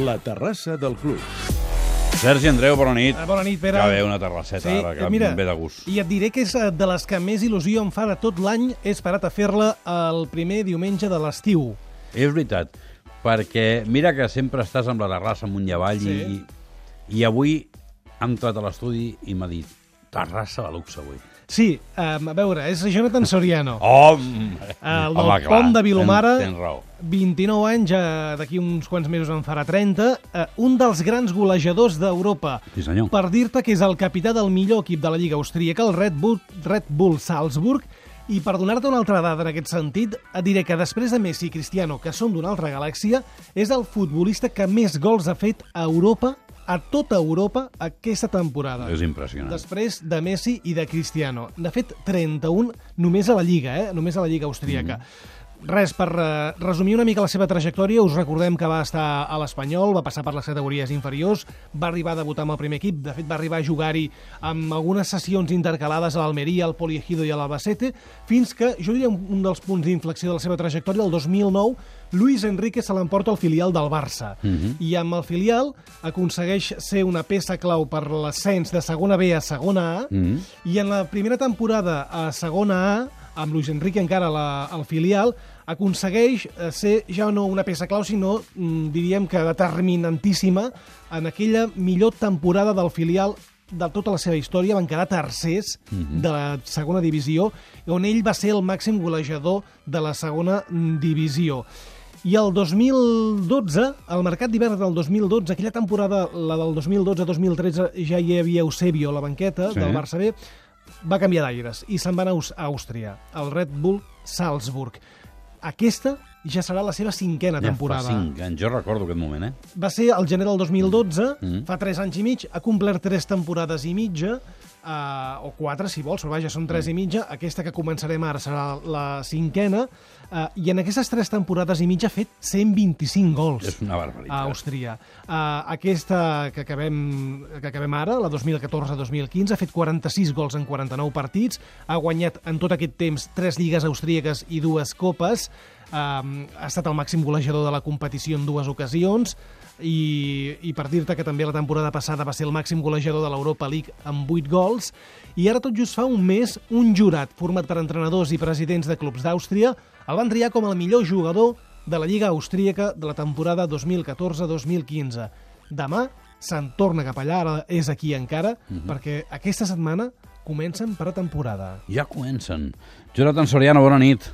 La terrassa del club. Sergi Andreu, bona nit. Ah, Bona nit, Pere. Que bé, una terrasseta, ara, que mira, em ve de gust. I et diré que és eh, de les que més il·lusió em fa de tot l'any, he esperat a fer-la el primer diumenge de l'estiu. És veritat, perquè mira que sempre estàs amb la terrassa amunt i avall Sí. i, i avui ha entrat a l'estudi i m'ha dit terrassa de luxe avui. Sí, um, a veure, és Jonathan Soriano. Oh! El del pont de Vilomara, Tens, tens raó. 29 anys, ja d'aquí uns quants mesos en farà 30, eh, un dels grans golejadors d'Europa. Sí, senyor. Per dir-te que és el capità del millor equip de la Lliga Austríaca, el Red Bull, Red Bull Salzburg, i per donar-te una altra dada en aquest sentit, et diré que després de Messi i Cristiano, que són d'una altra galàxia, és el futbolista que més gols ha fet a Europa, a tota Europa, aquesta temporada. És impressionant. Després de Messi i de Cristiano. N'ha fet 31 només a la Lliga, eh? només a la Lliga austríaca. Res, per eh, resumir una mica la seva trajectòria, us recordem que va estar a l'Espanyol, va passar per les categories inferiors, va arribar a debutar amb el primer equip, de fet va arribar a jugar-hi amb algunes sessions intercalades a l'Almeria, al Poliegido i a l'Albacete, fins que, jo diria, un dels punts d'inflexió de la seva trajectòria, el 2009, Luis Enrique se l'emporta al filial del Barça. I amb el filial aconsegueix ser una peça clau per l'ascens de segona B a segona A, Mhm. i en la primera temporada a segona A, amb Luis Enrique encara la, al filial, aconsegueix eh, ser ja no una peça clau, sinó, mm, diríem que determinantíssima en aquella millor temporada del filial de tota la seva història, van quedar tercers de la segona divisió, on ell va ser el màxim golejador de la segona mm, divisió. I el 2012, al mercat d'hivern del 2012, aquella temporada, la del 2012-2013, ja hi havia Eusebio a la banqueta Sí. del Barça B, va canviar d'aires i se'n va anar a Àustria, al Red Bull Salzburg. Aquesta ja serà la seva cinquena Ja temporada. fa cinc anys, jo recordo aquest moment, eh? Va ser el gener del 2012, Mm. fa 3 anys i mig, ha complert 3 temporades i mitja, eh, o 4 si vols, però vaja, són 3 i mitja, aquesta que començarem ara serà la cinquena, eh, i en aquestes 3 temporades i mitja ha fet 125 gols És una a barbaritat. Àustria. Uh, aquesta que acabem, que acabem ara, la 2014-2015, ha fet 46 gols en 49 partits, ha guanyat en tot aquest temps 3 lligues austríaques i dues copes, um, ha estat el màxim golejador de la competició en dues ocasions, i, i per dir-te que també la temporada passada va ser el màxim golejador de l'Europa League amb 8 gols, i ara tot just fa un mes un jurat format per entrenadors i presidents de clubs d'Àustria el van triar com el millor jugador de la Lliga Austríaca de la temporada 2014-2015. Demà se'n torna cap allà, ara és aquí encara, perquè aquesta setmana comencen per a temporada. Ja comencen. Jonathan Soriano, bona nit.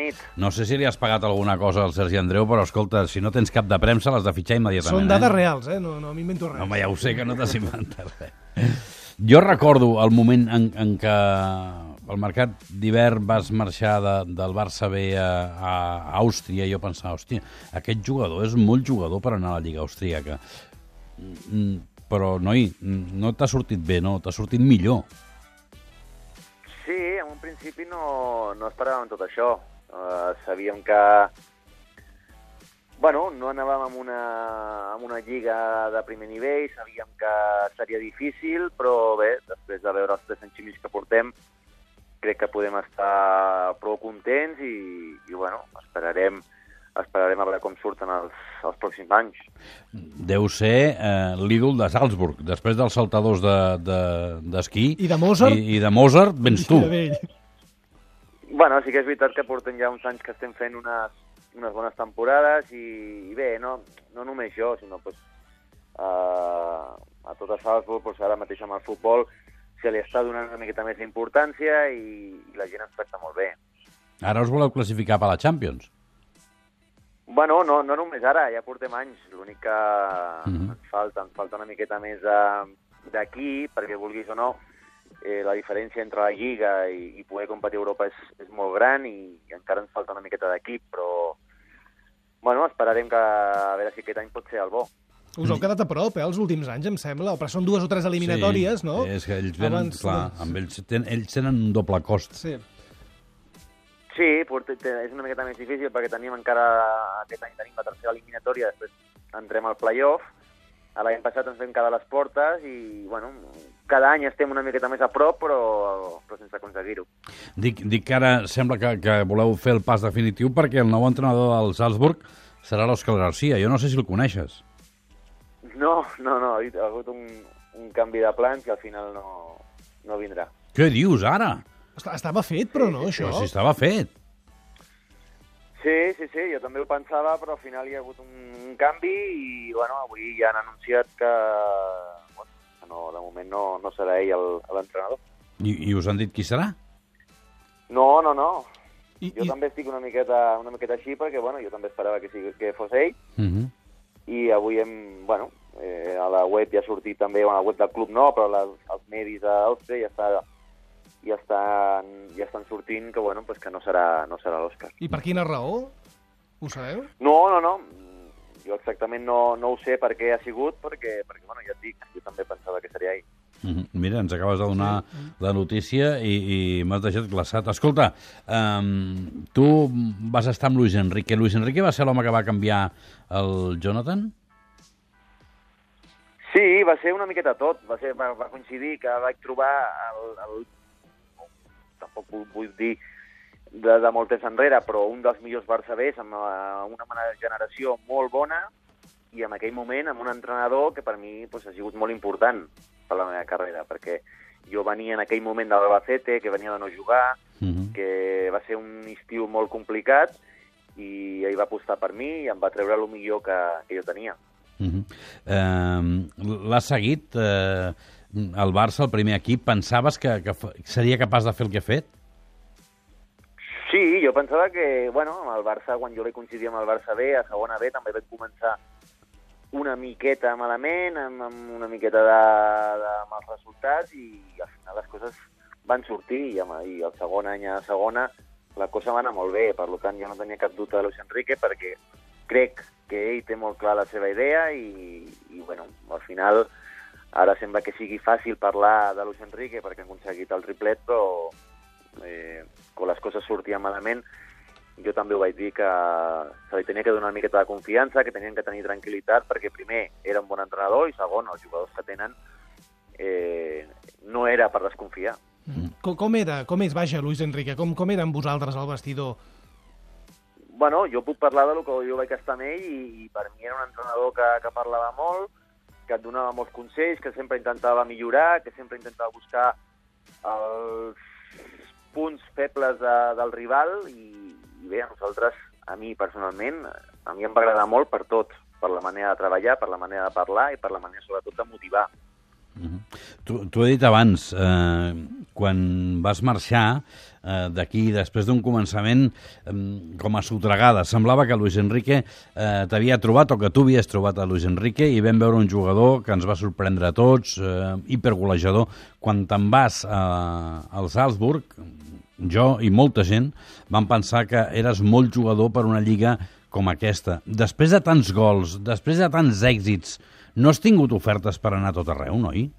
Nit. No sé si li has pagat alguna cosa al Sergi Andreu, però escolta, si no tens cap de premsa, l'has de fitxar immediatament. Són dades eh? reals, eh? No, no m'invento res. Home, ja ho sé, que no t'has inventat res. Jo recordo el moment en, en què al mercat d'hivern vas marxar de, del Barça B a, a Àustria i jo pensava, hòstia, aquest jugador és molt jugador per anar a la Lliga Austríaca. Mm, Però, noi, no t'ha sortit bé, no? T'ha sortit millor. Sí, en un principi no, no esperàvem tot això. Uh, sabíem que bueno, no anàvem amb una, amb una lliga de primer nivell, sabíem que seria difícil, però bé, després de veure els tres anys i mig que portem, crec que podem estar prou contents i, i bueno, esperarem, esperarem a veure com surten els, els pròxims anys. Deu ser eh, l'ídol de Salzburg. Després dels saltadors d'esquí de, d'esquí I de Mozart? i, i de Mozart, vens tu. De vell. Bueno, sí que és veritat que portem ja uns anys que estem fent unes, unes bones temporades i, i bé, no, no només jo, sinó pues, uh, a tot el Salzburg, pues, ara mateix amb el futbol, se li està donant una miqueta més d'importància i, i la gent ens tracta molt bé. Ara us voleu classificar per la Champions. Bueno, no, no només ara, ja portem anys. L'únic que Mhm. ens falta, ens falta una miqueta més de- d'aquí, perquè vulguis o no, eh, la diferència entre la Lliga i, i poder competir a Europa és, és molt gran i, i encara ens falta una miqueta d'equip, però bueno, esperarem que a veure si aquest any pot ser el bo. Us heu quedat a prop, eh, els últims anys, em sembla. Però són dues o tres eliminatòries, sí, no? És que ells venen, Abans, clar, doncs- amb ells, ten, ells tenen un doble cost. Sí. Sí, és una miqueta més difícil perquè tenim encara, aquest any tenim la tercera eliminatòria, després entrem al playoff, l'any passat ens vam quedar a les portes i, bueno, cada any estem una miqueta més a prop, però, però sense aconseguir-ho. Dic, dic que ara sembla que, que voleu fer el pas definitiu perquè el nou entrenador del Salzburg serà l'Òscar Garcia. Jo no sé si el coneixes. No, no, no, ha hagut un, un canvi de plans que al final no, no vindrà. Què dius, ara? Est- Estava fet, però no, això? Però si estava fet. Sí, sí, sí, jo també ho pensava, però al final hi ha hagut un, canvi i, bueno, avui ja han anunciat que, bueno, no, de moment no, no serà ell el- l'entrenador. I, I us han dit qui serà? No, no, no. I, Jo i, també estic una miqueta, una miqueta així perquè, bueno, jo també esperava que, sigui, que fos ell Uh -huh. i avui hem, bueno, eh, a la web ja ha sortit també, bueno, a la web del club no, però les, els medis d'Àustria ja està ja estan, ja estan sortint que, bueno, pues que no serà, no serà l'Òscar. I per quina raó? Ho sabeu? No, no, no. Jo exactament no, no ho sé per què ha sigut, perquè, perquè bueno, ja et dic, jo també pensava que seria ell. Uh -huh. Mira, ens acabes de donar la notícia i, i m'has deixat glaçat. Escolta, um, tu vas estar amb Luis Enrique. Luis Enrique va ser l'home que va canviar el Jonathan? Sí, va ser una miqueta tot. Va, ser, va, va coincidir que vaig trobar el, el tampoc vull, dir de, de molt temps enrere, però un dels millors Barça Bs amb eh, una generació molt bona i en aquell moment amb un entrenador que per mi pues, ha sigut molt important per la meva carrera, perquè jo venia en aquell moment de l'Albacete, que venia de no jugar, Uh -huh. que va ser un estiu molt complicat i ell va apostar per mi i em va treure el millor que, que jo tenia. Uh -huh. uh, L'has seguit, uh, el Barça, el primer equip. Pensaves que, que seria capaç de fer el que ha fet? Sí, jo pensava que, bueno, amb el Barça, quan jo vaig coincidir amb el Barça B, a segona B, també vaig començar una miqueta malament, amb, amb una miqueta de, de mals resultats, i al final les coses van sortir, i, amb, i el segon any a segona la cosa va anar molt bé, per tant jo no tenia cap dubte de Luis Enrique, perquè crec que ell té molt clar la seva idea, i, i bueno, al final ara sembla que sigui fàcil parlar de Luis Enrique perquè han aconseguit el triplet, però eh, quan les coses sortien malament, jo també ho vaig dir que se li tenia que donar una miqueta de confiança, que tenien que tenir tranquil·litat, perquè primer era un bon entrenador i segon, els jugadors que tenen eh, no era per desconfiar. Com, com era, com és, vaja, Luis Enrique, com, com era amb vosaltres al vestidor? Bueno, jo puc parlar de lo que jo vaig estar amb ell i, i per mi era un entrenador que, que parlava molt, que et donava molts consells, que sempre intentava millorar, que sempre intentava buscar els punts febles de, del rival i, i bé, a nosaltres, a mi personalment, a mi em va agradar molt per tot, per la manera de treballar, per la manera de parlar i per la manera sobretot de motivar. Tu, tu he dit abans, eh, quan vas marxar eh, d'aquí, després d'un començament eh, com a sotregada, semblava que Luis Enrique eh, t'havia trobat, o que tu havies trobat a Luis Enrique, i vam veure un jugador que ens va sorprendre a tots, eh, hipergolejador. Quan te'n vas eh, al Salzburg, jo i molta gent van pensar que eres molt jugador per una lliga com aquesta. Després de tants gols, després de tants èxits, no has tingut ofertes per anar a tot arreu, noi?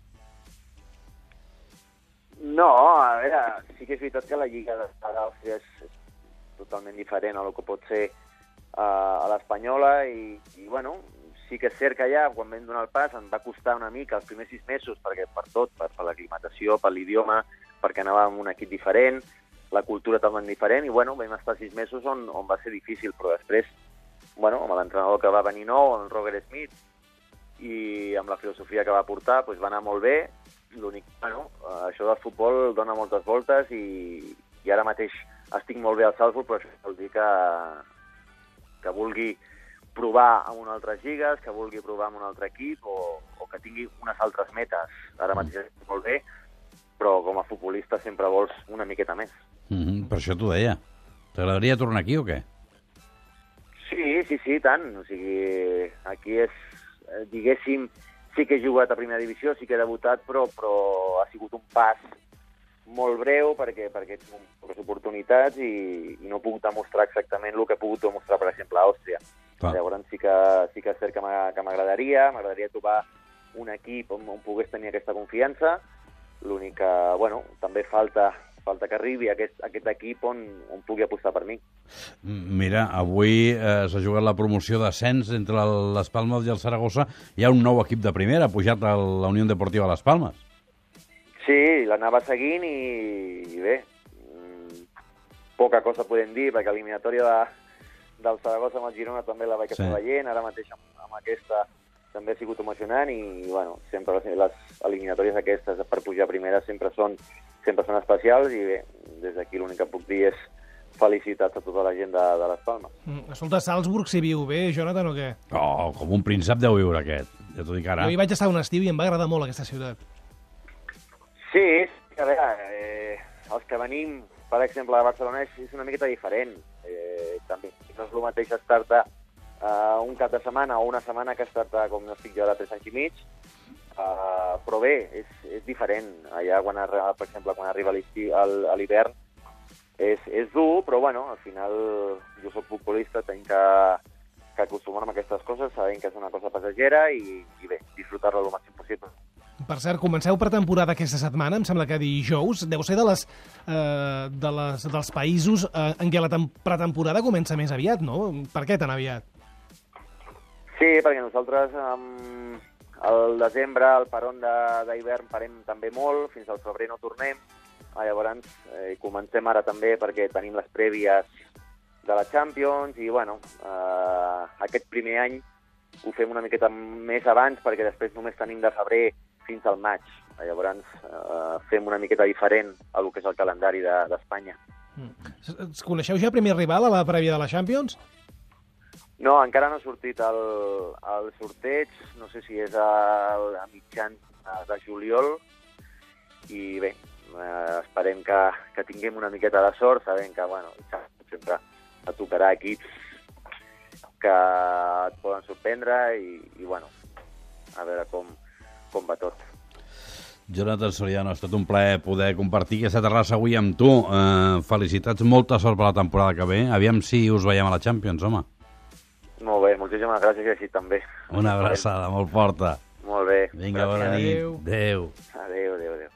No, a veure, sí que és veritat que la Lliga d'Àustria és, és totalment diferent a lo que pot ser uh, a l'espanyola i, i, bueno, sí que és cert que allà, quan vam donar el pas, em va costar una mica els primers sis mesos, perquè per tot, per, per l'aclimatació, per l'idioma, perquè anàvem amb un equip diferent, la cultura també diferent, i, bueno, vam estar sis mesos on, on va ser difícil, però després, bueno, amb l'entrenador que va venir nou, el Roger Smith, i amb la filosofia que va portar doncs va anar molt bé. L'únic, bueno, això del futbol dona moltes voltes i, i ara mateix estic molt bé al Salzburg, però això vol dir que, que vulgui provar amb unes altres lligues, que vulgui provar amb un altre equip o, o que tingui unes altres metes. Ara mateix estic molt bé, però com a futbolista sempre vols una miqueta més. Mm -hmm, per això t'ho deia. T'agradaria tornar aquí o què? Sí, sí, sí, tant. O sigui, aquí és, eh, diguéssim, sí que he jugat a primera divisió, sí que he debutat, però, però ha sigut un pas molt breu perquè, perquè tingut poques oportunitats i, i no he pogut demostrar exactament el que he pogut demostrar, per exemple, a Àustria. Clar. Llavors sí que, sí que és cert que m'agradaria, m'agradaria trobar un equip on, on pogués tenir aquesta confiança. L'únic que, bueno, també falta, falta que arribi aquest, aquest equip on, on pugui apostar per mi. Mira, avui eh, s'ha jugat la promoció d'ascens entre les Palmes i el Saragossa. Hi ha un nou equip de primera, ha pujat a la Unió Deportiva Les Palmes. Sí, l'anava seguint i, i bé, mm, poca cosa podem dir, perquè l'eliminatòria de, del Saragossa amb el Girona també la vaig Sí. veient, ara mateix amb, amb aquesta també ha sigut emocionant i, bueno, sempre les, les eliminatòries aquestes per pujar a primera sempre són, sempre són especials i bé, des d'aquí l'únic que puc dir és felicitats a tota la gent de, de les Palmes. Mm, Escolta, Salzburg s'hi viu bé, Jonathan, o què? Oh, com un príncep deu viure aquest. Ja t'ho dic ara. Jo hi vaig estar un estiu i em va agradar molt aquesta ciutat. Sí, a veure, eh, els que venim, per exemple, a Barcelona és, és una miqueta diferent. Eh, també no és el mateix estar-te uh, un cap de setmana o una setmana que estar-te, com no estic jo, de 3 anys i mig, uh, però bé, és, és diferent. Allà, quan, per exemple, quan arriba a l'hivern, és, és dur, però bueno, al final jo sóc futbolista, tinc que, que acostumar-me a aquestes coses, sabent que és una cosa passagera i, i bé, disfrutar-la el màxim possible. Per cert, comenceu pretemporada aquesta setmana, em sembla que dijous. Deu ser de les, eh, de les, dels països eh, en què la tem- pretemporada comença més aviat, no? Per què tan aviat? Sí, perquè nosaltres um, al desembre, al peron de- d'hivern, parem també molt, fins al febrer no tornem. Ah, llavors eh, comencem ara també perquè tenim les prèvies de la Champions i, bueno, eh, aquest primer any ho fem una miqueta més abans perquè després només tenim de febrer fins al maig. Ah, Llavors eh, fem una miqueta diferent a lo que és el calendari de- d'Espanya. S- s- Coneixeu ja el primer rival a la prèvia de la Champions? No, encara no ha sortit el, el sorteig, no sé si és a, a mitjans de juliol, i bé, eh, esperem que, que tinguem una miqueta de sort, sabent que, bueno, sempre et tocarà equips que et poden sorprendre i, i bueno, a veure com, com va tot. Jonathan Soriano, ha estat un plaer poder compartir aquesta terrassa avui amb tu. Eh, felicitats, molta sort per la temporada que ve. Aviam si us veiem a la Champions, home. Moltíssimes gràcies i així també. Una abraçada molt forta. Molt bé. Vinga, bona nit. Adéu. Adéu. Adéu, adéu.